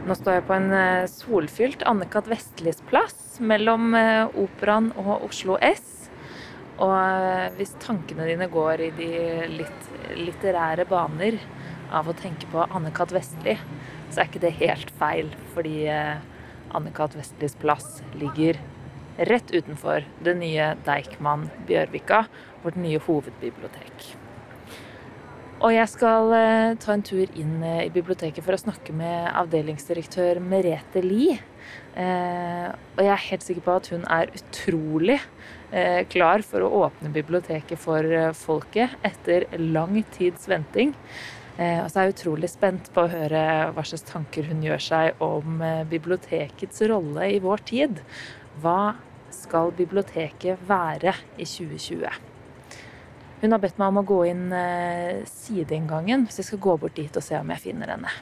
Nå står jeg på en eh, solfylt Anne-Kat. Vestlis plass mellom eh, Operaen og Oslo S. Og eh, hvis tankene dine går i de litt litterære baner av å tenke på Anne-Kat. Vestli, så er ikke det helt feil. Fordi Anne-Kat. Vestlis plass ligger rett utenfor det nye Deichman Bjørvika, vårt nye hovedbibliotek. Og jeg skal eh, ta en tur inn eh, i biblioteket for å snakke med avdelingsdirektør Merete Lie. Eh, og jeg er helt sikker på at hun er utrolig klar for å åpne biblioteket for folket etter lang tids venting. Og så er jeg utrolig spent på å høre hva slags tanker hun gjør seg om bibliotekets rolle i vår tid. Hva skal biblioteket være i 2020? Hun har bedt meg om å gå inn eh, sideinngangen, så jeg skal gå bort dit og se om jeg finner henne.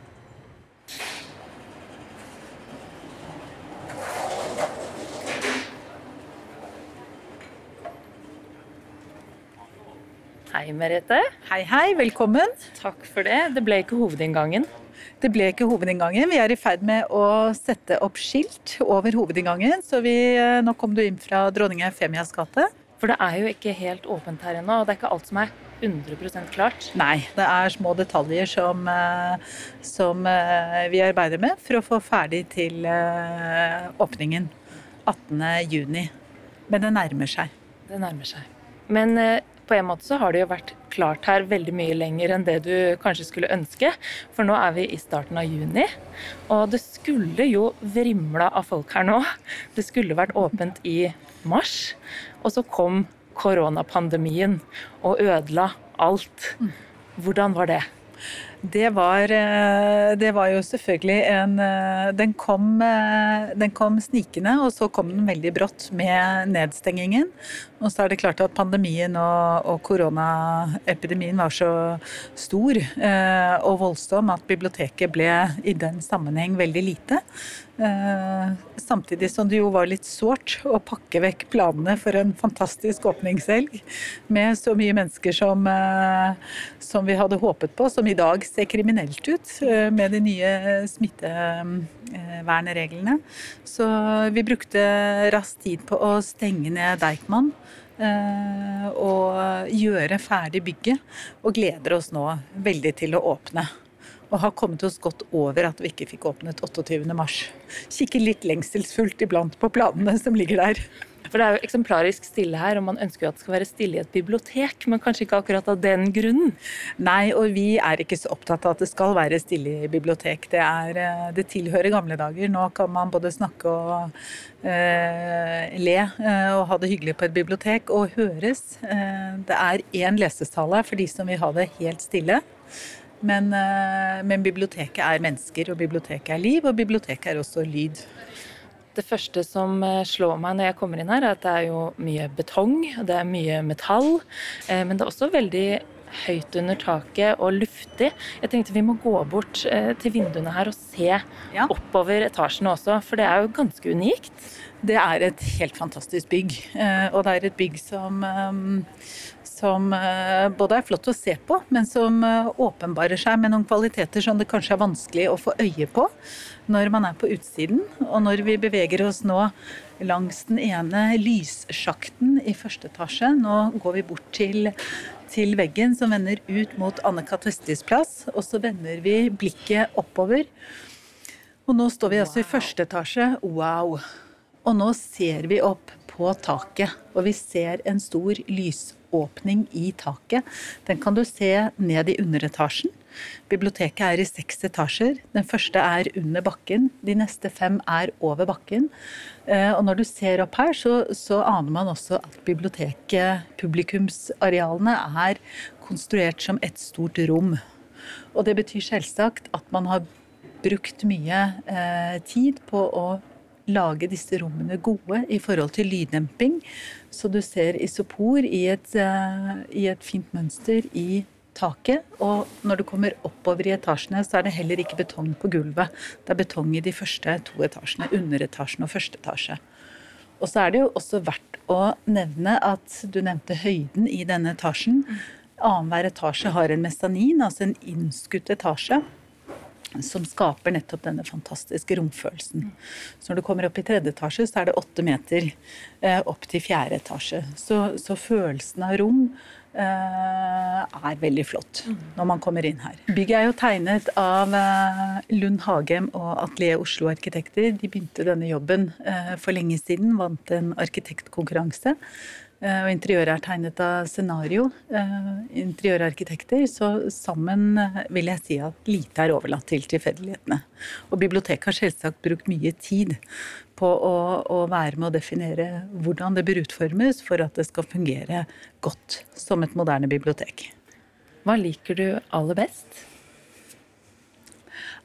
Hei, Merete. Hei, hei. Velkommen. Takk for det. Det ble ikke hovedinngangen. Det ble ikke hovedinngangen. Vi er i ferd med å sette opp skilt over hovedinngangen. Så vi, eh, nå kom du inn fra dronning Eufemias gate. For det er jo ikke helt åpent her ennå, og det er ikke alt som er 100% klart. Nei, det er små detaljer som, eh, som eh, vi arbeider med for å få ferdig til åpningen åpningen 18.6. Men det nærmer seg. Det nærmer seg. Men på en måte så har det jo vært klart her veldig mye lenger enn det du kanskje skulle ønske. For nå er vi i starten av juni, og det skulle jo vrimla av folk her nå. Det skulle vært åpent i mars, og så kom koronapandemien og ødela alt. Hvordan var det? Det var, eh, det var, jo selvfølgelig en eh, den kom, eh, den kom, snikende, og så kom den veldig brått med nedstengingen. Og så er det klart at pandemien og, og koronaepidemien var så stor og voldsom at biblioteket ble i den sammenheng veldig lite. Samtidig som det jo var litt sårt å pakke vekk planene for en fantastisk åpningshelg med så mye mennesker som, som vi hadde håpet på, som i dag ser kriminelt ut eh, med de nye smittevernreglene. Så vi brukte raskt tid på å stenge ned Deichman eh, og gjøre ferdig bygget. Og gleder oss nå veldig til å åpne. Og har kommet oss godt over at vi ikke fikk åpnet 28.3. Kikker litt lengselsfullt iblant på planene som ligger der. For det er jo eksemplarisk stille her, og man ønsker jo at det skal være stille i et bibliotek, men kanskje ikke akkurat av den grunnen? Nei, og vi er ikke så opptatt av at det skal være stille i bibliotek. Det, er, eh, det tilhører gamle dager. Nå kan man både snakke og eh, le eh, og ha det hyggelig på et bibliotek, og høres. Eh, det er én lesestale for de som vil ha det helt stille. Men, men biblioteket er mennesker, og biblioteket er liv, og biblioteket er også lyd. Det første som eh, slår meg når jeg kommer inn her, er at det er jo mye betong, det er mye metall. Eh, men det er også veldig høyt under taket og luftig. Jeg tenkte vi må gå bort eh, til vinduene her og se ja. oppover etasjene også, for det er jo ganske unikt. Det er et helt fantastisk bygg. Og det er et bygg som, som både er flott å se på, men som åpenbarer seg med noen kvaliteter som det kanskje er vanskelig å få øye på når man er på utsiden. Og når vi beveger oss nå langs den ene lyssjakten i første etasje, nå går vi bort til, til veggen som vender ut mot Anne-Kat. Vestis plass, og så vender vi blikket oppover. Og nå står vi altså i første etasje. Wow! Og nå ser vi opp på taket, og vi ser en stor lysåpning i taket. Den kan du se ned i underetasjen. Biblioteket er i seks etasjer. Den første er under bakken, de neste fem er over bakken. Eh, og når du ser opp her, så, så aner man også at biblioteket, publikumsarealene, er konstruert som et stort rom. Og det betyr selvsagt at man har brukt mye eh, tid på å lage disse rommene gode i forhold til lyddemping. Så du ser isopor i et, eh, i et fint mønster i taket. Og når du kommer oppover i etasjene, så er det heller ikke betong på gulvet. Det er betong i de første to etasjene, underetasjen og første etasje. Og så er det jo også verdt å nevne at du nevnte høyden i denne etasjen. Annenhver etasje har en mestanin, altså en innskutt etasje. Som skaper nettopp denne fantastiske romfølelsen. Så når du kommer opp i tredje etasje, så er det åtte meter eh, opp til fjerde etasje. Så, så følelsen av rom eh, er veldig flott når man kommer inn her. Bygget er jo tegnet av eh, Lund Hagem og Atelier Oslo Arkitekter. De begynte denne jobben eh, for lenge siden, vant en arkitektkonkurranse. Eh, og interiøret er tegnet av Scenario, eh, interiørarkitekter. Så sammen eh, vil jeg si at lite er overlatt til tilfeldighetene. Og biblioteket har selvsagt brukt mye tid på å, å, være med å definere hvordan det bør utformes for at det skal fungere godt som et moderne bibliotek. Hva liker du aller best?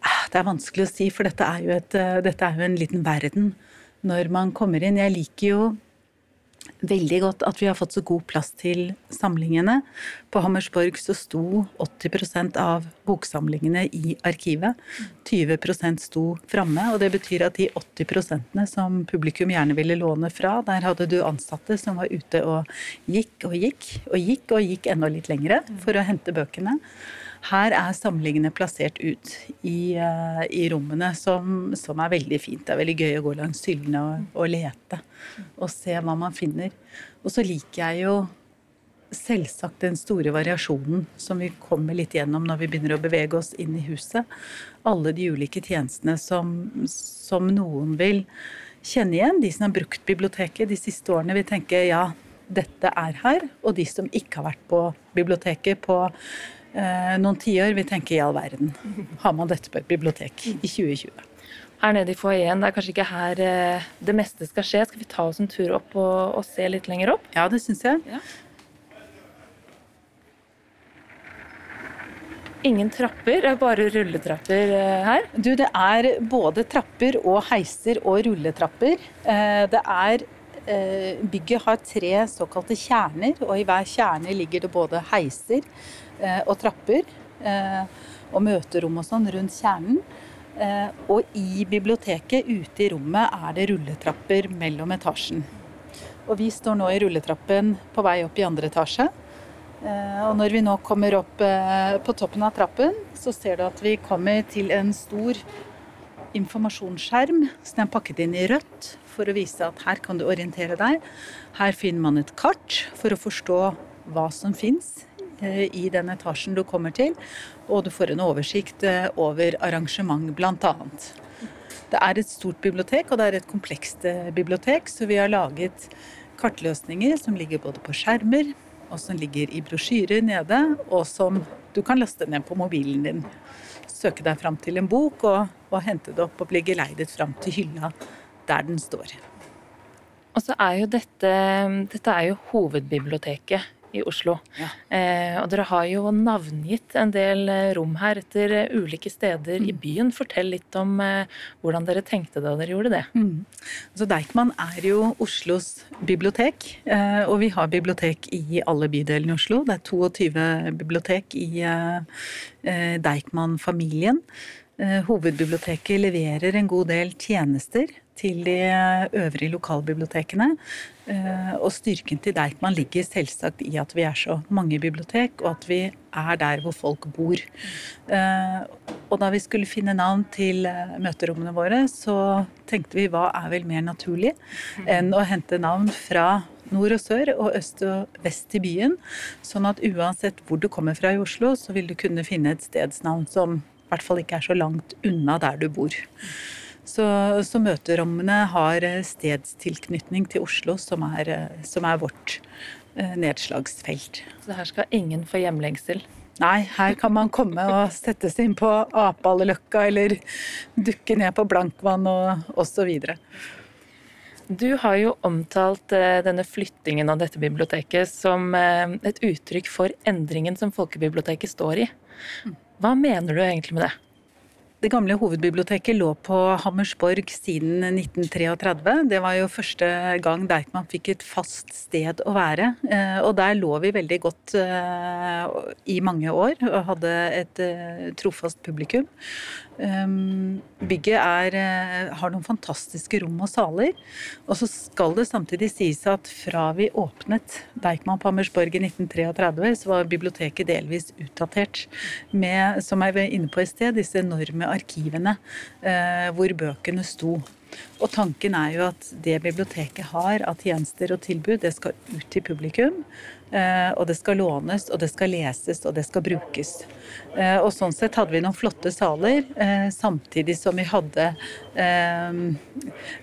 Ah, det er vanskelig å si, for dette er jo, et, dette er jo en liten verden når man kommer inn. Jeg liker jo veldig godt at vi har fått så god plass til samlingene. På Hammersborg så sto 80% av boksamlingene i arkivet. 20% sto framme, og det betyr at de 80 som publikum gjerne ville låne fra, der hadde du ansatte som var ute og gikk og gikk og gikk og gikk enda litt lengre for å hente bøkene. Her er samlingene plassert ut i, uh, i rommene, som, som, er veldig fint. Det er veldig gøy å gå langs hyllene og, og, lete og se hva man finner. Og så liker jeg jo selvsagt den store variasjonen som vi kommer litt gjennom når vi begynner å bevege oss inn i huset. Alle de ulike tjenestene som, som noen vil kjenne igjen. De som har brukt biblioteket de siste årene, vil tenke ja, dette er her. Og de som ikke har vært på biblioteket på eh, noen tiår vil tenke i all verden, har man dette på et bibliotek i 2020? Her nede i foajeen, det er kanskje ikke her eh, det meste skal skje. Skal vi ta oss en tur opp og, og se litt lenger opp? Ja, det syns jeg. Ja. Ingen trapper, det er bare rulletrapper eh, her? Du, det er både trapper og heiser og rulletrapper. Eh, det er eh, Bygget har tre såkalte kjerner, og i hver kjerne ligger det både heiser Eh, og trapper eh, og møterom og sånn rundt kjernen. Eh, og i biblioteket, ute i rommet, er det rulletrapper mellom etasjen. Og vi står nå i rulletrappen på vei opp i andre etasje. Og når vi nå kommer opp på toppen av trappen, så ser du at vi kommer til en stor informasjonsskjerm som er pakket inn i rødt for å vise at her kan du orientere deg. Her finner man et kart for å forstå hva som fins Eh, i den etasjen du kommer til, og du får en oversikt eh, over arrangement bl.a. Det er et stort bibliotek, og det er et komplekst eh, bibliotek, så vi har laget kartløsninger som ligger både på skjermer, og som ligger i brosjyrer nede, og som du kan laste ned på mobilen din. Søke deg fram til en bok og, og hente det opp og bli geleidet fram til hylla der den står. Og så er jo dette, dette er jo hovedbiblioteket i Oslo. Ja. Eh, og dere har jo navngitt en del eh, rom her etter eh, ulike steder mm. i byen. Fortell litt om eh, hvordan dere tenkte da dere gjorde det. Mm. Så Deichman er jo Oslos bibliotek, eh, og vi har bibliotek i alle bydelene i Oslo. Det er 22 bibliotek i eh, Deichman-familien. Hovedbiblioteket leverer en god del tjenester til de øvrige lokalbibliotekene. Eh, og styrken til Deichman ligger selvsagt i at vi er så mange bibliotek, og at vi er der hvor folk bor. Eh, og da vi skulle finne navn til eh, møterommene våre, så tenkte vi hva er vel mer naturlig enn å hente navn fra nord og sør og øst og vest i byen. Sånn at uansett hvor du kommer fra i Oslo, så vil du kunne finne et stedsnavn som i hvert fall ikke er så langt unna der du bor. Så, så, møterommene har eh, stedstilknytning til Oslo, som er, eh, som er vårt eh, nedslagsfelt. Så her skal ingen få hjemlengsel? Nei, her kan man komme og sette seg inn på Apalløkka eller dukke ned på Blankvann og osv. Du har jo omtalt denne flyttingen av dette biblioteket som et uttrykk for endringen som folkebiblioteket står i. Mm. Hva mener du egentlig med det? Det gamle hovedbiblioteket lå på Hammersborg siden 1933. Det var jo første gang Deichman fikk et fast sted å være. Eh, og der lå vi veldig godt eh, i mange år og hadde et eh, trofast publikum. Ehm, bygget er, eh, har noen fantastiske rom og saler. Og så skal det samtidig sies at fra vi åpnet Deichman på Hammersborg i 1933, så var biblioteket delvis utdatert med, som jeg var inne på i sted, disse enorme arkivene eh, hvor bøkene sto. Og tanken er jo at det biblioteket har av tjenester og tilbud, det skal ut til publikum. Eh, og det skal lånes, og det skal leses, og det skal brukes. Eh, og sånn sett hadde vi noen flotte saler, eh, samtidig som vi hadde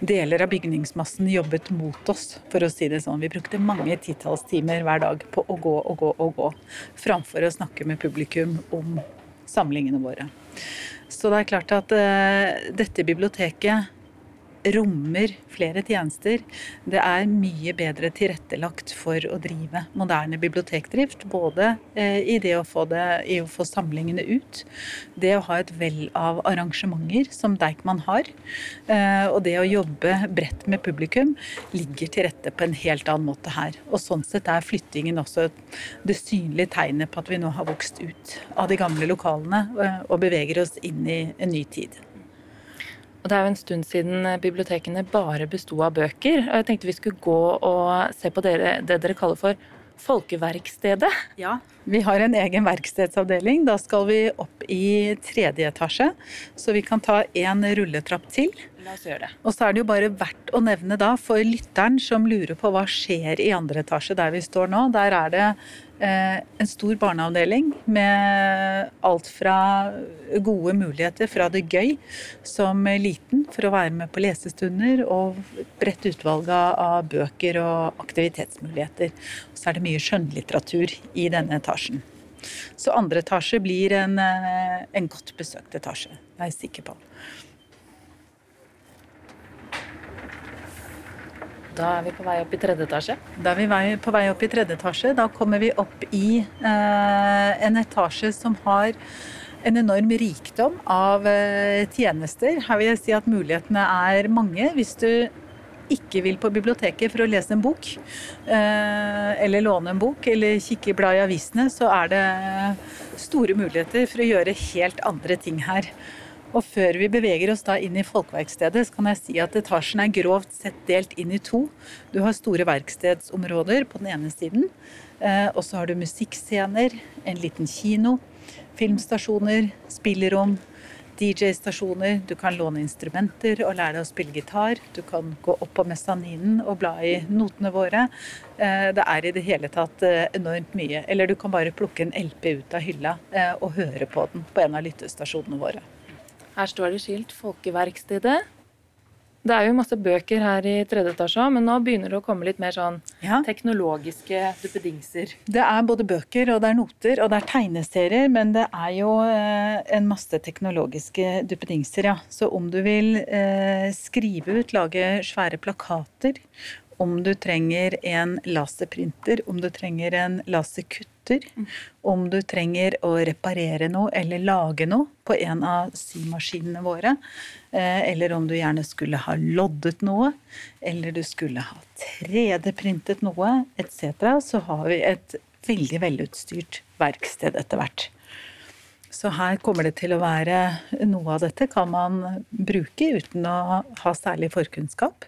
deler av bygningsmassen jobbet mot oss, for å si det sånn. Vi brukte mange titalls timer hver dag på å gå og gå og gå, framfor å snakke med publikum om samlingene våre. Så det er klart at dette biblioteket rommer flere tjenester. Det er mye bedre tilrettelagt for å drive moderne bibliotekdrift. Både eh, i det å få, det, i å få samlingene ut, det å ha et vell av arrangementer som Deichman har, eh, og det å jobbe bredt med publikum ligger til rette på en helt annen måte her. Og sånn sett er flyttingen også det synlige tegnet på at vi nå har vokst ut av de gamle lokalene eh, og beveger oss inn i en ny tid. Og det er jo en stund siden eh, bibliotekene bare besto av bøker. Og jeg tenkte vi skulle gå og se på dere, det dere kaller for Folkeverkstedet. Ja, vi har en egen verkstedsavdeling. Da skal vi opp i tredje etasje, så vi kan ta en rulletrapp til. La oss gjøre det. Og så er det jo bare verdt å nevne da, for lytteren som lurer på hva skjer i andre etasje der vi står nå, der er det Eh, en stor barneavdeling med alt fra gode muligheter fra det gøy som liten for å være med på lesestunder, og bredt utvalg av bøker og aktivitetsmuligheter. Så er det mye skjønnlitteratur i denne etasjen. Så andre etasje blir en, eh, en godt besøkt etasje, det er jeg sikker på. Da er vi på vei opp i tredje etasje? Da er vi på vei opp i tredje etasje. Da kommer vi opp i eh, en etasje som har en enorm rikdom av eh, tjenester. Her vil jeg si at mulighetene er mange. Hvis du ikke vil på biblioteket for å lese en bok, eh, eller låne en bok, eller kikke i blad i avisene, så er det store muligheter for å gjøre helt andre ting her. Og før vi beveger oss da inn i folkeverkstedet, så kan jeg si at etasjen er grovt sett delt inn i to. Du har store verkstedsområder på den ene siden. Eh, og så har du musikkscener, en liten kino, filmstasjoner, spillerom, DJ-stasjoner. Du kan låne instrumenter og lære deg å spille gitar. Du kan gå opp på mesaninen og bla i notene våre. Eh, det er i det hele tatt eh, enormt mye. Eller du kan bare plukke en LP ut av hylla og høre på den på en av lyttestasjonene våre. Her står det skilt 'Folkeverkstedet'. Det er jo masse bøker her i tredje etasje, men nå begynner det å komme litt mer sånn ja. teknologiske duppedingser. Det er både bøker og det er noter og det er tegneserier, men det er jo eh, en masse teknologiske duppedingser, ja. Så om du vil eh, skrive ut, lage svære plakater, om du trenger en laserprinter, om du trenger en laserkutter, mm. om du trenger å reparere noe eller lage noe på en av symaskinene våre, eh, eller om du gjerne skulle ha loddet noe, eller du skulle ha 3D-printet noe etc., så har vi et veldig velutstyrt verksted etter hvert. Så her kommer det til å være Noe av dette kan man bruke uten å ha særlig forkunnskap.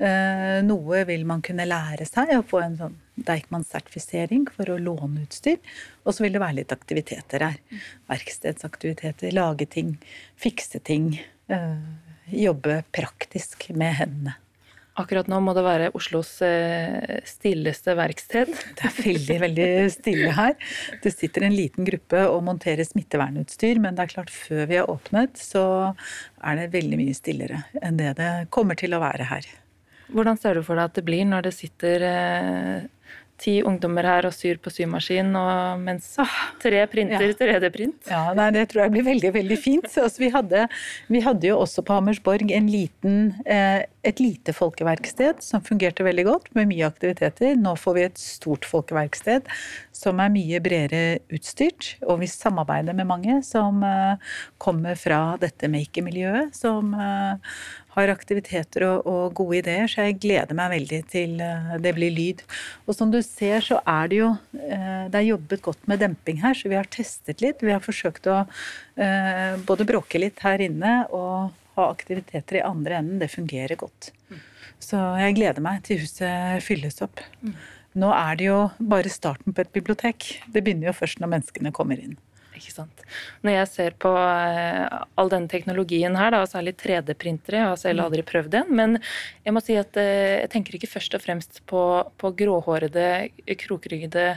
Eh, noe vil man kunne lære seg og få en sånn Deichman-sertifisering for å låne utstyr. Og så vil det være litt aktiviteter her. Verkstedsaktiviteter, lage ting, fikse ting. Eh, jobbe praktisk med hendene. Akkurat nå må det være Oslos eh, stilleste verksted. Det er veldig, veldig stille her. Det sitter en liten gruppe og monterer smittevernutstyr, men det er klart før vi har åpnet, så er det veldig mye stillere enn det det kommer til å være her. Hvordan ser du for deg at det blir når det sitter eh, ti ungdommer her og syr på symaskin, og mens ah, tre printer 3D-print. Ja, nei, det tror jeg blir veldig, veldig fint. Altså, vi, hadde, vi, hadde, jo også på Hammersborg liten, eh, et lite folkeverksted som fungerte veldig godt, med mye aktiviteter. Nå får vi et stort folkeverksted som er mye bredere utstyrt, og vi samarbeider med mange som eh, kommer fra dette maker-miljøet, som eh, har aktiviteter og, og, gode ideer, så jeg gleder meg veldig til uh, det blir lyd. Og som du ser, så er det jo uh, Det er jobbet godt med demping her, så vi har testet litt. Vi har forsøkt å uh, både bråke litt her inne og ha aktiviteter i andre enden. Det fungerer godt. Så jeg gleder meg til huset fylles opp. Nå er det jo bare starten på et bibliotek. Det begynner jo først når menneskene kommer inn. Ikke sant. Når jeg ser på uh, all denne teknologien her, da, særlig 3D-printere, jeg har selv aldri prøvd en, men jeg må si at uh, jeg tenker ikke først og fremst på, på gråhårede, krokryggede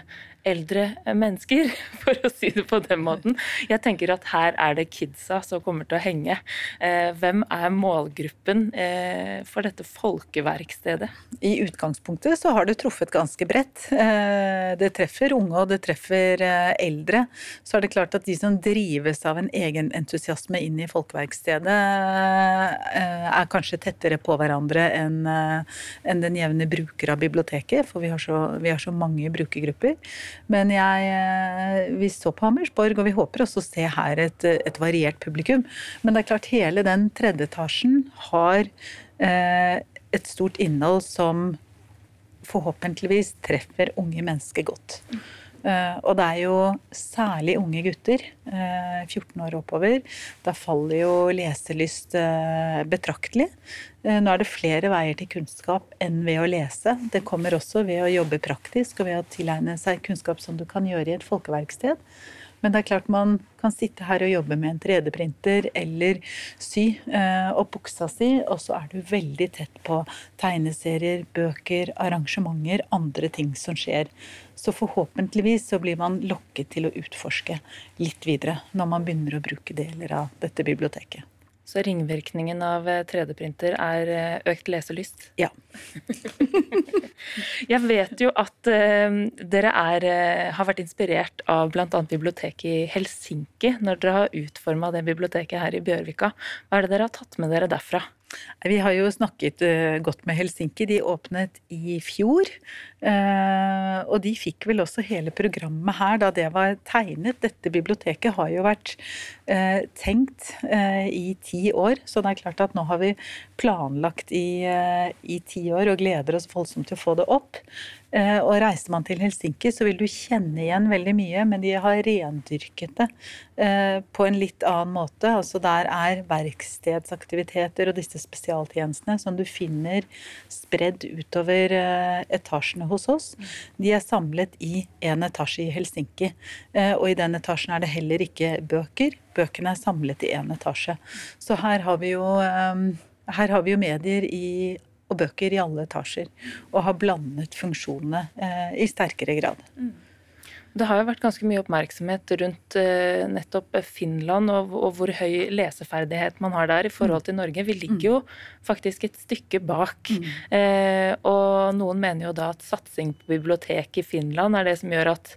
eldre mennesker, for å si det på den måten. Jeg tenker at her er det kidsa som kommer til å henge. Eh, hvem er målgruppen eh, for dette folkeverkstedet? I utgangspunktet så har det truffet ganske bredt. Eh, det treffer unge, og det treffer eldre. Så er det klart at de som drives av en egen entusiasme inn i folkeverkstedet, er kanskje tettere på hverandre enn den jevne bruker av biblioteket, for vi har så, vi har så mange brukergrupper. Men jeg, eh, vi så på Hammersborg, og vi håper også å se her et, et variert publikum. Men det er klart, hele den tredje etasjen har eh, et stort innhold som forhåpentligvis treffer unge mennesker godt. Uh, og det er jo særlig unge gutter, uh, 14 år oppover. Da faller jo leselyst uh, betraktelig. nå er det flere veier til kunnskap enn ved å lese. Det kommer også ved å jobbe praktisk og ved å tilegne seg kunnskap som du kan gjøre i et folkeverksted. Men det er klart man kan sitte her og jobbe med en 3D-printer eller sy eh, opp buksa si, og så er du veldig tett på tegneserier, bøker, arrangementer, andre ting som skjer. Så forhåpentligvis så blir man lokket til å utforske litt videre når man begynner å bruke deler av dette biblioteket. Så ringvirkningen av 3D-printer eh, er eh, økt leselyst? Ja. Jeg vet jo at uh, dere er, har vært inspirert av bl.a. biblioteket i Helsinki når dere har utforma det biblioteket her i Bjørvika. Hva er det dere har tatt med dere derfra? Vi har jo snakket uh, godt med Helsinki. De åpnet i fjor. Uh, og de fikk vel også hele programmet her da det var tegnet. Dette biblioteket har jo vært uh, tenkt i ti år, så det er klart at nå har vi planlagt i, i ti år og gleder oss voldsomt til å få det opp. Og reiser man til Helsinki, så vil du kjenne igjen veldig mye, men de har rendyrket det på en litt annen måte. Altså der er verkstedsaktiviteter og disse spesialtjenestene som du finner spredd utover etasjene hos oss. De er samlet i en etasje i Helsinki. Eh, og i den etasjen er det heller ikke bøker. Bøkene er samlet i én etasje. Så her har vi jo, eh, her har vi jo medier i, og bøker i alle etasjer. Og har blandet funksjonene eh, i sterkere grad. Mm. Det har jo vært ganske mye oppmerksomhet rundt uh, nettopp Finland og, og, hvor høy leseferdighet man har der i forhold til Norge. Vi ligger jo faktisk et stykke bak. Mm. Uh, og noen mener jo da at satsing på bibliotek i Finland er det som gjør at,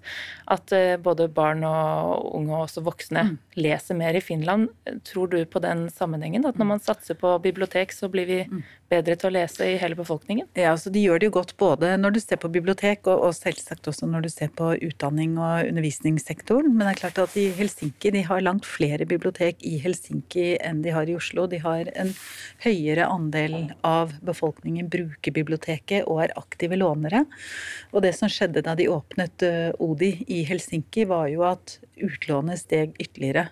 at uh, både barn og unge og også voksne mm. leser mer i Finland. Tror du på den sammenhengen? At når man satser på bibliotek, så blir vi mm. bedre til å lese i hele befolkningen? Ja, altså De gjør det jo godt både når du ser på bibliotek, og, og selvsagt også når du ser på utdanning utdanning og undervisningssektoren. Men det er klart at i Helsinki de har langt flere bibliotek i Helsinki enn de har i Oslo. De har en høyere andel av befolkningen bruker biblioteket og er aktive lånere. Og det som skjedde da de åpnet eh, Odi i Helsinki, var jo at utlånet steg ytterligere.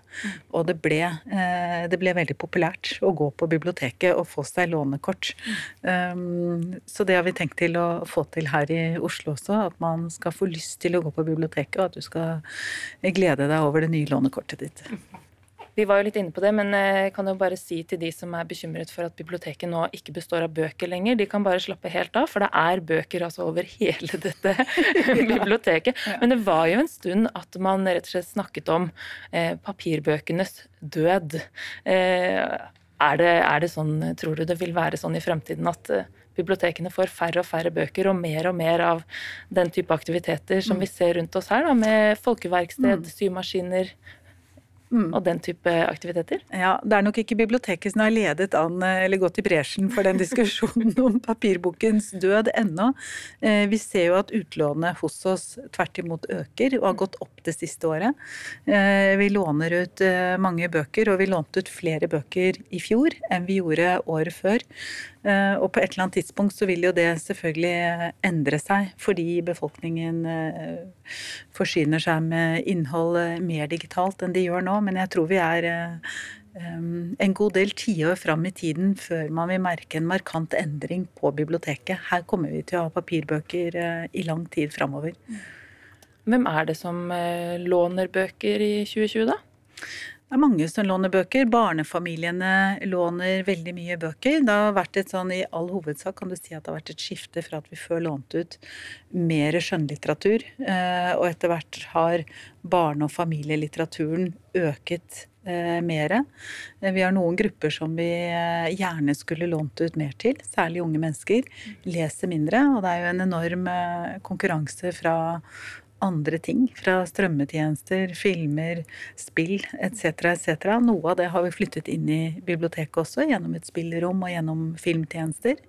Og det ble, eh, det ble veldig populært å gå på biblioteket og få seg lånekort. Um, så det har vi tenkt til å få til her i Oslo også, at man skal få lyst til å gå på biblioteket, og at du skal glede deg over det nye lånekortet ditt. Vi var jo litt inne på det, men jeg eh, kan jo bare si til de som er bekymret for at biblioteket nå ikke består av bøker lenger, de kan bare slappe helt av, for det er bøker altså over hele dette biblioteket. Men det var jo en stund at man rett og slett snakket om eh, papirbøkenes død. Eh, er, det, er, det, sånn, tror du det vil være sånn i fremtiden at eh, bibliotekene får færre og færre bøker og mer og mer av den type aktiviteter som mm. vi ser rundt oss her, da, med folkeverksted, mm. symaskiner, mm. og den type aktiviteter? Ja, Det er nok ikke biblioteket som har ledet an eller gått i bresjen for den diskusjonen om papirbokens død ennå. Eh, vi ser jo at utlånet hos oss tvert imot øker og har gått opp det siste året. Eh, vi låner ut eh, mange bøker, og vi lånte ut flere bøker i fjor enn vi gjorde året før. Eh, og på et eller annet tidspunkt så vil jo det selvfølgelig endre seg, fordi befolkningen eh, forsyner seg med innhold eh, mer digitalt enn de gjør nå. Men jeg tror vi er en god del tiår fram i tiden før man vil merke en markant endring på biblioteket. Her kommer vi til å ha papirbøker i lang tid framover. Hvem er det som eh, låner bøker i 2020, da? Det er mange som låner bøker. Barnefamiliene låner veldig mye bøker. Det har vært et sånn, I all hovedsak kan du si at det har vært et skifte fra at vi før lånte ut mer skjønnlitteratur, eh, og etter hvert har barne- og familielitteraturen øket mere. Eh, vi har noen grupper som vi gjerne skulle lånt ut mer til, særlig unge mennesker. Leser mindre, og det er jo en enorm konkurranse fra andre ting. Fra strømmetjenester, filmer, spill etc. etc. Noe av det har vi flyttet inn i biblioteket også, gjennom et spillerom og gjennom filmtjenester.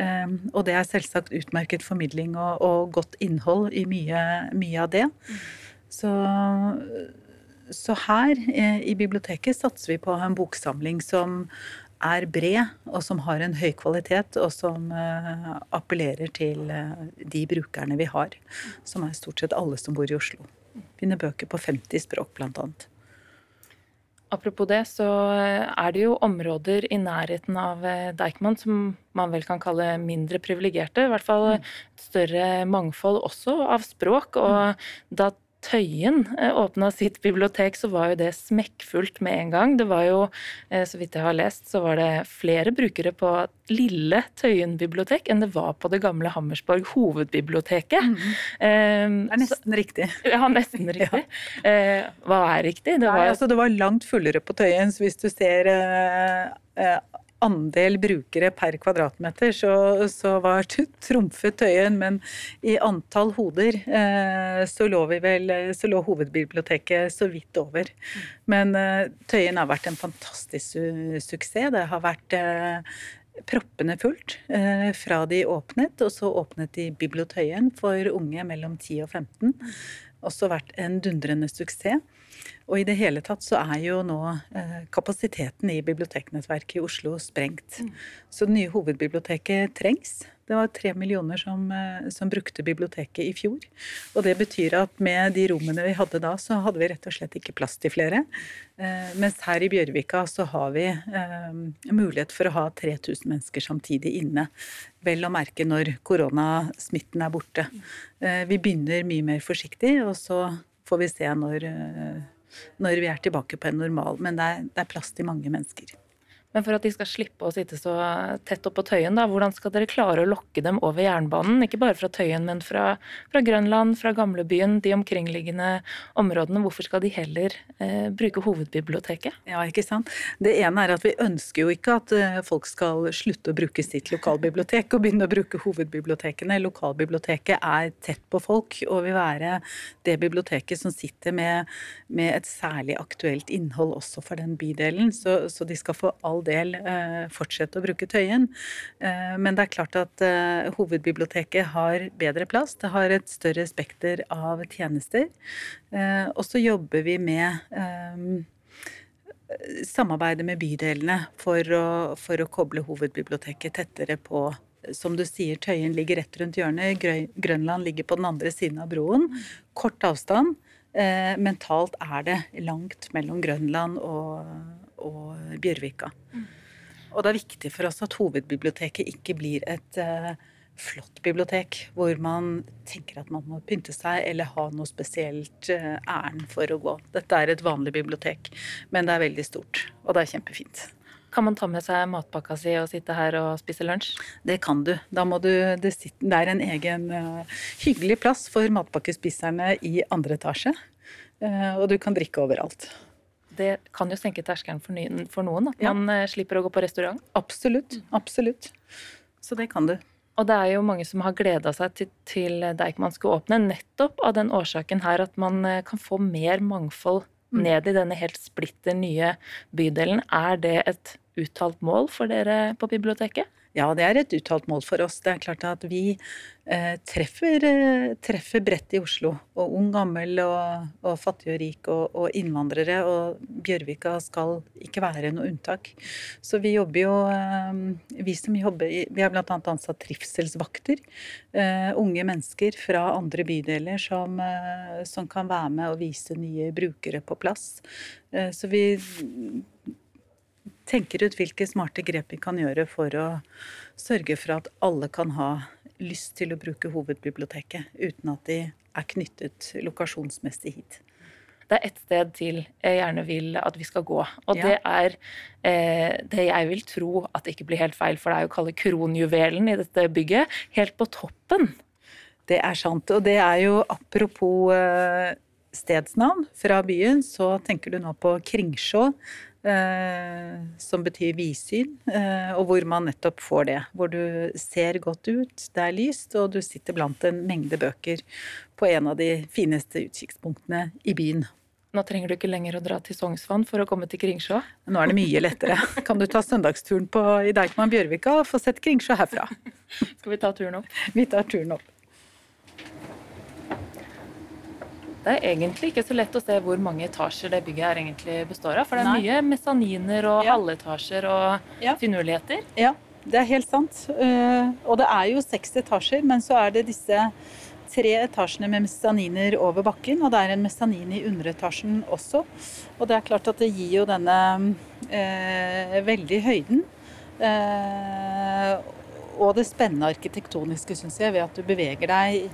Ehm, og det er selvsagt utmerket formidling og, og godt innhold i mye, mye av det. Så, så her eh, i biblioteket satser vi på en boksamling som er bred, og som har en høy kvalitet, og som uh, appellerer til uh, de brukerne vi har. Som er stort sett alle som bor i Oslo. Finner bøker på 50 språk, blant annet. Apropos det, så eh, er det jo områder i nærheten av Deichman som man vel kan kalle mindre privilegerte. I hvert fall et større mangfold også av språk. Og da Tøyen eh, åpna sitt bibliotek, så var jo det smekkfullt med en gang. Det var jo, eh, så vidt jeg har lest, så var det flere brukere på lille Tøyen bibliotek enn det var på det gamle Hammersborg hovedbiblioteket. Mm. Um, det er nesten så, riktig. Ja, nesten riktig. ja. Uh, hva er riktig? Det var, Nei, altså, det var langt fullere på Tøyen, så hvis du ser uh, uh, andel brukere per kvadratmeter, så, så var trumfet Tøyen. Men i antall hoder eh, så lå vel Så lå hovedbiblioteket så vidt over. Men eh, Tøyen har vært en fantastisk su suksess. Det har vært eh, proppende fullt eh, fra de åpnet, og så åpnet de Bibliotøyen for unge mellom 10 og 15. Også vært en dundrende suksess. Og i det hele tatt så er jo nå eh, kapasiteten i biblioteknettverket i Oslo sprengt. Mm. Så det nye hovedbiblioteket trengs. Det var tre millioner som, eh, som, brukte biblioteket i fjor. Og det betyr at med de rommene vi hadde da, så hadde vi rett og slett ikke plass til flere. Eh, mens her i Bjørvika så har vi eh, mulighet for å ha 3000 mennesker samtidig inne. Vel å merke når koronasmitten er borte. Eh, vi begynner mye mer forsiktig, og så får vi se når eh, når vi er tilbake på en normal. Men det er, det er plass til mange mennesker. Men for at de skal slippe å sitte så tett oppå Tøyen, da, hvordan skal dere klare å lokke dem over jernbanen? Ikke bare fra Tøyen, men fra, fra Grønland, fra gamlebyen, de omkringliggende områdene. Hvorfor skal de heller eh, bruke hovedbiblioteket? Ja, ikke sant. Det ene er at vi ønsker jo ikke at eh, folk skal slutte å bruke sitt lokalbibliotek og begynne å bruke hovedbibliotekene. Lokalbiblioteket er tett på folk og vil være det biblioteket som sitter med, med et særlig aktuelt innhold også for den bydelen. Så, så de skal få all del eh, fortsette å bruke Tøyen. Eh, men det er klart at eh, hovedbiblioteket har bedre plass. Det har et større spekter av tjenester. Og så jobber vi med samarbeidet med bydelene for å, for å koble hovedbiblioteket tettere på som du sier, Tøyen ligger rett rundt hjørnet. Grønland ligger på den andre siden av broen. Kort avstand. mentalt er det langt mellom Grønland og, og Bjørvika. Mm. Og det er viktig for oss at hovedbiblioteket ikke blir et uh, flott bibliotek hvor man tenker at man må pynte seg eller ha noe spesielt uh, ærend for å gå. Dette er et vanlig bibliotek, men det er veldig stort, og det er kjempefint. Kan man ta med seg matpakka si og sitte her og spise lunsj? Det kan du. Da må du, det, det er en egen uh, hyggelig plass for matpakkespiserne i andre etasje. Uh, og du kan drikke overalt det kan jo senke terskelen for, for, noen. At ja. man uh, slipper å gå på restaurant. Absolutt. Absolutt. Så det kan du. Og det er jo mange som har gleda seg til, til Deichman skal åpne, nettopp av den årsaken her at man uh, kan få mer mangfold mm. ned i denne helt splitter nye bydelen. Er det et uttalt mål for dere på biblioteket? Ja, det er et uttalt mål for oss. Det er klart at vi eh, treffer, eh, treffer, bredt i Oslo. Og ung, gammel, og, og fattig og rik, og, og, innvandrere. Og Bjørvika skal ikke være noe unntak. Så vi jobber jo eh, Vi som jobber Vi har bl.a. ansatt trivselsvakter. Eh, unge mennesker fra andre bydeler som, eh, som, kan være med og vise nye brukere på plass. Så vi tenker ut hvilke smarte grep vi kan gjøre for å sørge for at alle kan ha lyst til å bruke hovedbiblioteket uten at de er knyttet lokasjonsmessig hit. Det er ett sted til jeg gjerne vil at vi skal gå, og Ja. det er eh, det jeg vil tro at det ikke blir helt feil, for det er jo å kalle kronjuvelen i dette bygget, helt på toppen. Det er sant. Og det er jo apropos eh, stedsnavn fra byen, så tenker du nå på Kringsjå, som betyr vidsyn, eh, og hvor man nettopp får det. Hvor du ser godt ut, det er lyst, og du sitter blant en mengde bøker på en av de fineste utkikkspunktene i byen. Nå trenger du ikke lenger å dra til Sognsvann for å komme til Kringsjå. Nå er det mye lettere. Kan du ta søndagsturen på, i Deichman Bjørvika og få sett Kringsjå herfra? Skal vi ta turen opp? Vi tar turen opp. Det er egentlig ikke så lett å se hvor mange etasjer det bygget her egentlig består av. For det er Nei. mye mesaniner og Ja. halvetasjer og Ja. finurligheter. Ja, det er helt sant. Eh, og det er jo seks etasjer, men så er det disse tre etasjene med mesaniner over bakken, og det er en mesanin i underetasjen også. Og det er klart at det gir jo denne eh, veldig høyden. Eh, og det spennende arkitektoniske, syns jeg, ved at du beveger deg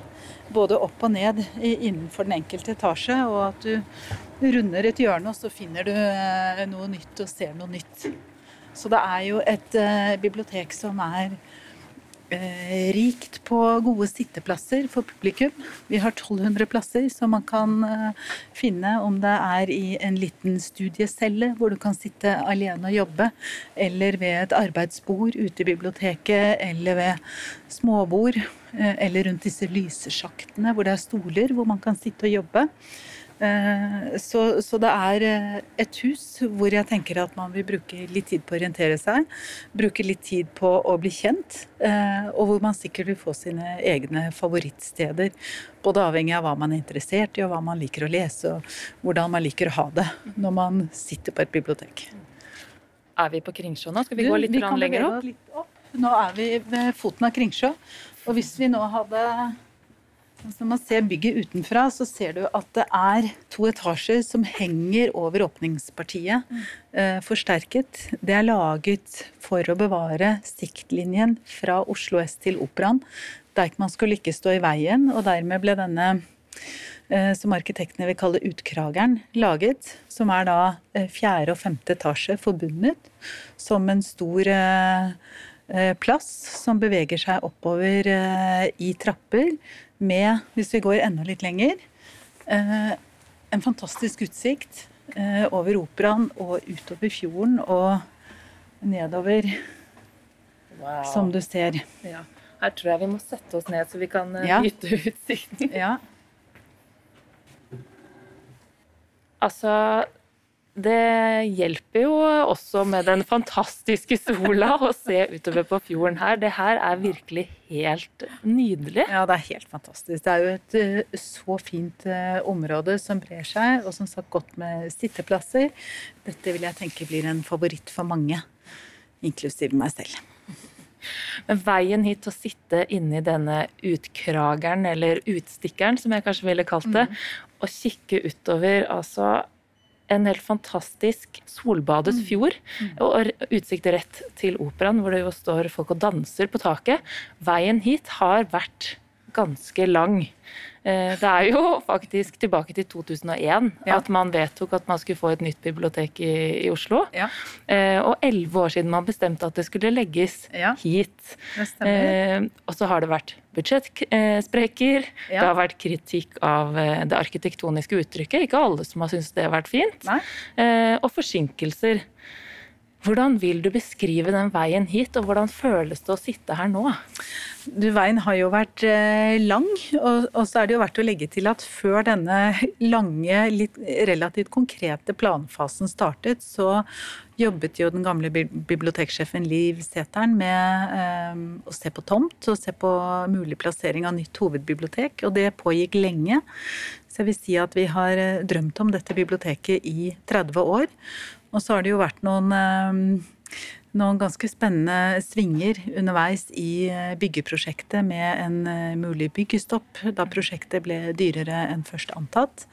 både opp og ned innenfor den enkelte etasje, og at du runder et hjørne, og så finner du eh, noe nytt og ser noe nytt. Så det er jo et eh, bibliotek som er rikt på gode sitteplasser for publikum. Vi har 1200 plasser som man kan eh, finne om det er i en liten studiecelle hvor du kan sitte alene og jobbe, eller ved et arbeidsbord ute i biblioteket, eller ved småbord, eh, eller rundt disse lysesjaktene hvor det er stoler hvor man kan sitte og jobbe. Eh, Så, så det er eh, et hus hvor jeg tenker at man vil bruke litt tid på å orientere seg. Bruke litt tid på å bli kjent. eh, Og hvor man sikkert vil få sine egne favorittsteder. Både avhengig av hva man er interessert i, og hva man liker å lese, og hvordan man liker å ha det når man sitter på et bibliotek. Er vi på Kringsjå nå? Skal vi Du, gå litt grann lenger opp? litt opp. Nå er vi ved foten av Kringsjå. Og hvis vi nå hadde Sånn som man ser bygget utenfra, så ser du at det er to etasjer som henger over åpningspartiet, eh, forsterket. Det er laget for å bevare siktlinjen fra Oslo S til Operaen. Deichman skulle ikke stå i veien, og dermed ble denne eh, som arkitektene vil kalle utkrageren, laget. Som er da eh, fjerde og femte etasje forbundet som en stor eh, eh, plass som beveger seg oppover eh, i trapper med, hvis vi går enda litt lenger, eh, en fantastisk utsikt eh, over operaen og utover fjorden og nedover, Wow. som du ser. Ja. Her tror jeg vi må sette oss ned så vi kan eh, Ja. nyte utsikten. Ja. Altså, det hjelper jo også med den fantastiske sola å se utover på fjorden her. Det her er virkelig helt nydelig. Ja, det er helt fantastisk. Det er jo et eh, så fint eh, område som brer seg, og som sagt godt med sitteplasser. Dette vil jeg tenke blir en favoritt for mange, inklusiv meg selv. Men veien hit å sitte inni denne utkrageren, eller utstikkeren, som jeg kanskje ville kalt det, og kikke utover altså en helt fantastisk solbadet fjord, og utsikt rett til operaen, hvor det jo står folk og danser på taket. Veien hit har vært ganske lang. Eh, Det er jo faktisk tilbake til 2001 Ja. at man vedtok at man skulle få et nytt bibliotek i, i Oslo. Ja, Eh, Og elleve år siden man bestemte at det skulle legges Ja. hit. Eh, og så har det vært budsjettsprekker, det har vært kritikk av det arkitektoniske uttrykket. Ikke alle som har syntes det har vært fint. Nei. Og forsinkelser. Hvordan vil du beskrive den veien hit, og hvordan føles det å sitte her nå? Du, veien har jo vært eh, lang, og, så er det jo verdt å legge til at før denne lange, litt relativt konkrete planfasen startet, så jobbet jo den gamle biblioteksjefen Liv Sæteren med eh, å se på tomt og se på mulig plassering av nytt hovedbibliotek, og det pågikk lenge. Så jeg vil si at vi har eh, drømt om dette biblioteket i 30 år. Og så har det jo vært noen eh, noen ganske spennende svinger underveis i eh, byggeprosjektet med en eh, mulig byggestopp da prosjektet ble dyrere enn først antatt.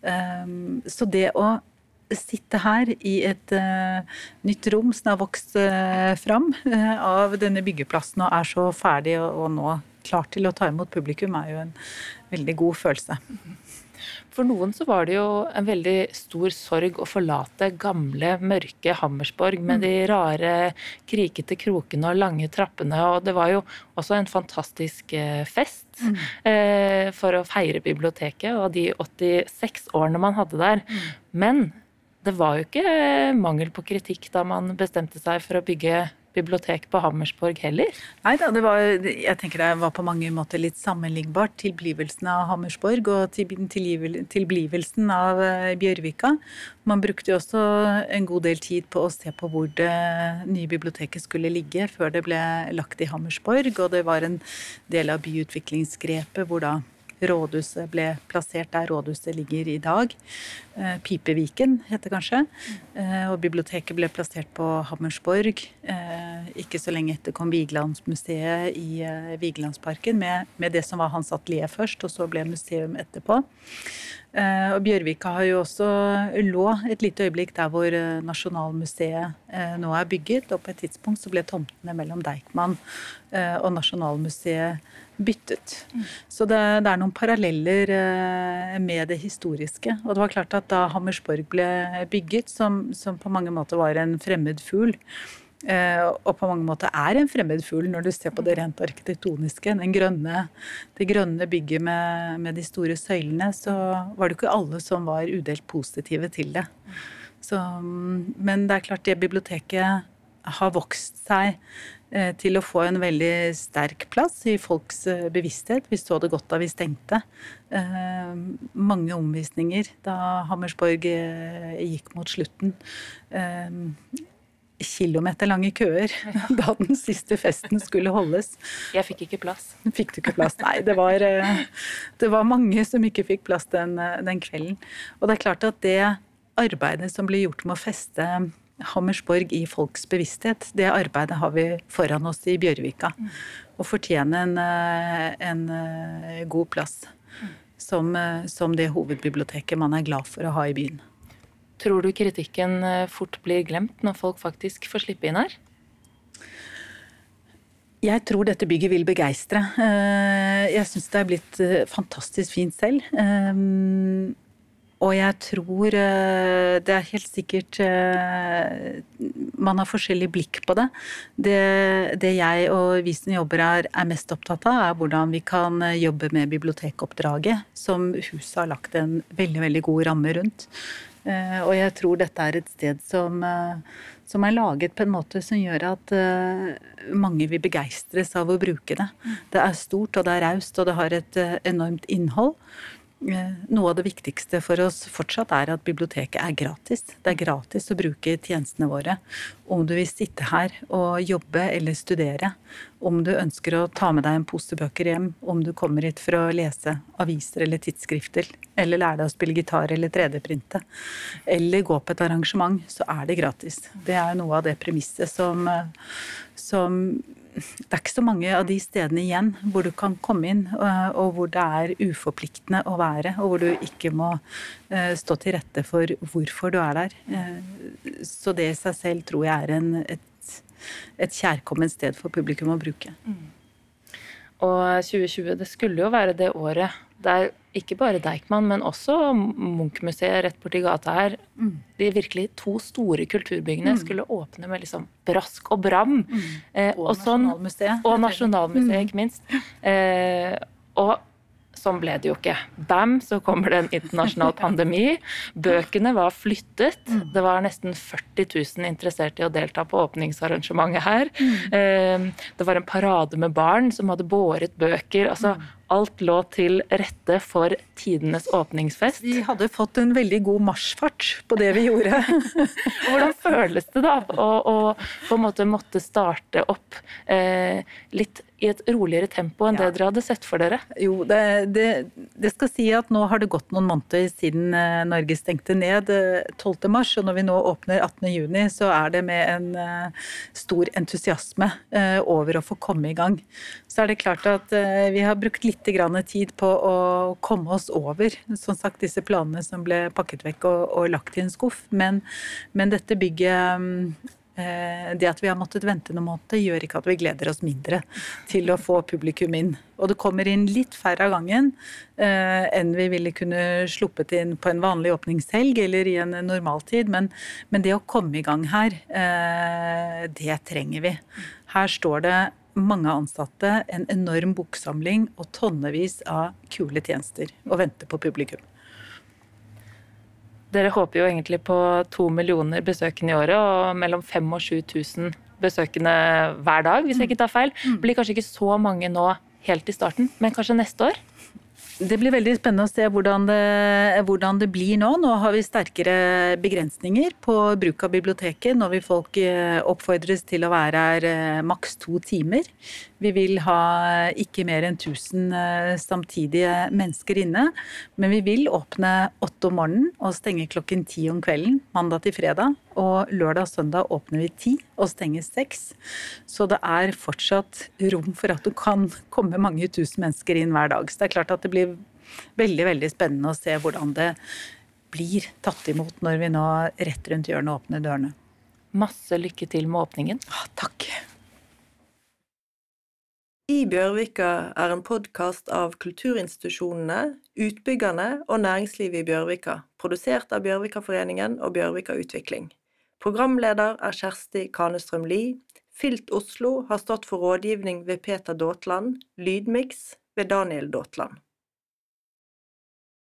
Um, Så det å sitte her i et uh, nytt rom som har vokst uh, fram uh, av denne byggeplassen og er så ferdig og, og nå klar til å ta imot publikum, er jo en veldig god følelse. For noen så var det jo en veldig stor sorg å forlate gamle, mørke Hammersborg med de rare, krikete krokene og lange trappene, og det var jo også en fantastisk eh, fest mm. eh, for å feire biblioteket og de 86 årene man hadde der. Mm. Men det var jo ikke mangel på kritikk da man bestemte seg for å bygge bibliotek på Hammersborg heller? Nei da, det var, jeg tenker det var på mange måter litt sammenlignbart. Tilblivelsen av Hammersborg og tilblivelsen av eh, Bjørvika. Man brukte jo også en god del tid på å se på hvor det nye biblioteket skulle ligge før det ble lagt i Hammersborg, og det var en del av byutviklingsgrepet hvor da Rådhuset ble plassert der rådhuset ligger i dag. Eh, Pipeviken heter det kanskje. Eh, og biblioteket ble plassert på Hammersborg. Eh, ikke så lenge etter kom Vigelandsmuseet i Vigelandsparken med, med det som var hans atelier først, og så ble museum etterpå. Og Bjørvika har jo også lå et lite øyeblikk der hvor Nasjonalmuseet nå er bygget. Og på et tidspunkt så ble tomtene mellom Deichman og Nasjonalmuseet byttet. Så det, det, er noen paralleller eh, med det historiske. Og det var klart at da Hammersborg ble bygget, som, som på mange måter var en fremmed fugl, eh, og på mange måter er en fremmed fugl når du ser på det rent arkitektoniske. Grønne, det grønne bygget med, med, de store søylene, så var det ikke alle som var udelt positive til det. Så, men det er klart, det biblioteket har vokst seg Eh, til å få en veldig sterk plass i folks eh, bevissthet. Vi så det godt da vi stengte. Eh, mange omvisninger da Hammersborg gikk mot slutten. Kilometerlange køer da den siste festen skulle holdes. Jeg fikk ikke plass. Fikk du ikke plass? Nei, det var, det var mange som ikke fikk plass den, den kvelden. Og det er klart at det arbeidet som ble gjort med å feste Hammersborg i folks bevissthet. Det arbeidet har vi foran oss i Bjørvika. Og fortjener en, eh, en eh, god plass som, eh, som, det hovedbiblioteket man er glad for å ha i byen. Tror du kritikken fort blir glemt når folk faktisk får slippe inn her? Jeg tror dette bygget vil begeistre. Jeg syns det er blitt fantastisk fint selv. Og jeg tror eh, det er helt sikkert eh, Man har forskjellig blikk på det. Det, det jeg og vi som jobber her er mest opptatt av, er hvordan vi kan jobbe med bibliotekoppdraget, som huset har lagt en veldig, veldig god ramme rundt. Eh, og jeg tror dette er et sted som, som er laget på en måte som gjør at mange vil begeistres av å bruke det. Det er stort, og det er raust, og det har et enormt innhold. Eh, noe av det viktigste for oss fortsatt er at biblioteket er gratis. Det er gratis å bruke tjenestene våre. Om du vil sitte her og jobbe eller studere, om du ønsker å ta med deg en pose bøker hjem, om du kommer hit for å lese aviser eller tidsskrifter, eller lære deg å spille gitar eller 3D-printe, eller gå på et arrangement, så er det gratis. Det er noe av det premisset som, eh, som det er ikke så mange av de stedene igjen hvor du kan komme inn, eh, og hvor det er uforpliktende å være, og hvor du ikke må eh, stå til rette for hvorfor du er der. Eh, så det i seg selv tror jeg er en, et, et kjærkomment sted for publikum å bruke. Mm. Og 2020, det skulle jo være det året der ikke bare Deichman, men også Munch-museet rett borti gata her, mm. de virkelig to store kulturbyggene mm. skulle åpne med liksom brask og bram. Mm. Eh, og, og, sånn, Nasjonalmuseet. Og Nasjonalmuseet, mm. ikke minst. Eh, og Sånn ble det jo ikke. Bam, så kommer det en internasjonal pandemi. Bøkene var flyttet. Mm. Det var nesten 40 000 interesserte i å delta på åpningsarrangementet her. Mm. Ehm, det var en parade med barn som hadde båret bøker. altså. Alt lå til rette for tidenes åpningsfest. Vi hadde fått en veldig god marsjfart på det vi gjorde. Hvordan føles det da å, på en måte måtte starte opp eh, litt i et roligere tempo enn ja. det dere hadde sett for dere? Jo, det, det, det, skal si at nå har det gått noen måneder siden eh, Norge stengte ned 12. Eh, mars, og når vi nå åpner 18. juni, så er det med en uh, stor entusiasme over å få komme i gang. Så er det klart at vi har brukt litt tid på å komme oss over som sagt, disse planene som ble pakket vekk og, og lagt i en skuff, men, men dette bygget um, Eh, det at vi har måttet vente noen måneder, gjør ikke at vi gleder oss mindre til å få publikum inn. Og det kommer inn litt færre av gangen eh, enn vi ville kunne sluppet inn på en vanlig åpningshelg eller i en normaltid. Men, men det å komme i gang her, eh, det trenger vi. Her står det mange ansatte, en enorm boksamling og tonnevis av kule tjenester og venter på publikum. Dere håper jo egentlig på to millioner besøkende i året og mellom 5000 og 7000 besøkende hver dag, hvis jeg ikke tar feil. Det blir kanskje ikke så mange nå helt i starten, men kanskje neste år? Det blir veldig spennende å se hvordan det, hvordan det, blir nå. Nå har vi sterkere begrensninger på bruk av biblioteket. Nå vil folk eh, oppfordres til å være her eh, maks to timer. Vi vil ha ikke mer enn 1000 eh, samtidige mennesker inne. Men vi vil åpne åtte om morgenen og stenge klokken ti om kvelden mandag til fredag. Og lørdag og søndag åpner vi ti og stenger seks. Så det er fortsatt rom for at du kan komme mange tusen mennesker inn hver dag. Så det er klart at det blir veldig, veldig spennende å se hvordan det blir tatt imot når vi nå rett rundt hjørnet åpner dørene. Masse lykke til med åpningen. Ah, takk. I Bjørvika er en podkast av kulturinstitusjonene, utbyggerne og næringslivet i Bjørvika, produsert av Bjørvikaforeningen og Bjørvika Utvikling. Programleder er Kjersti Kanestrøm Lie. Filt Oslo har stått for rådgivning ved Peter Daatland, lydmiks ved Daniel Daatland.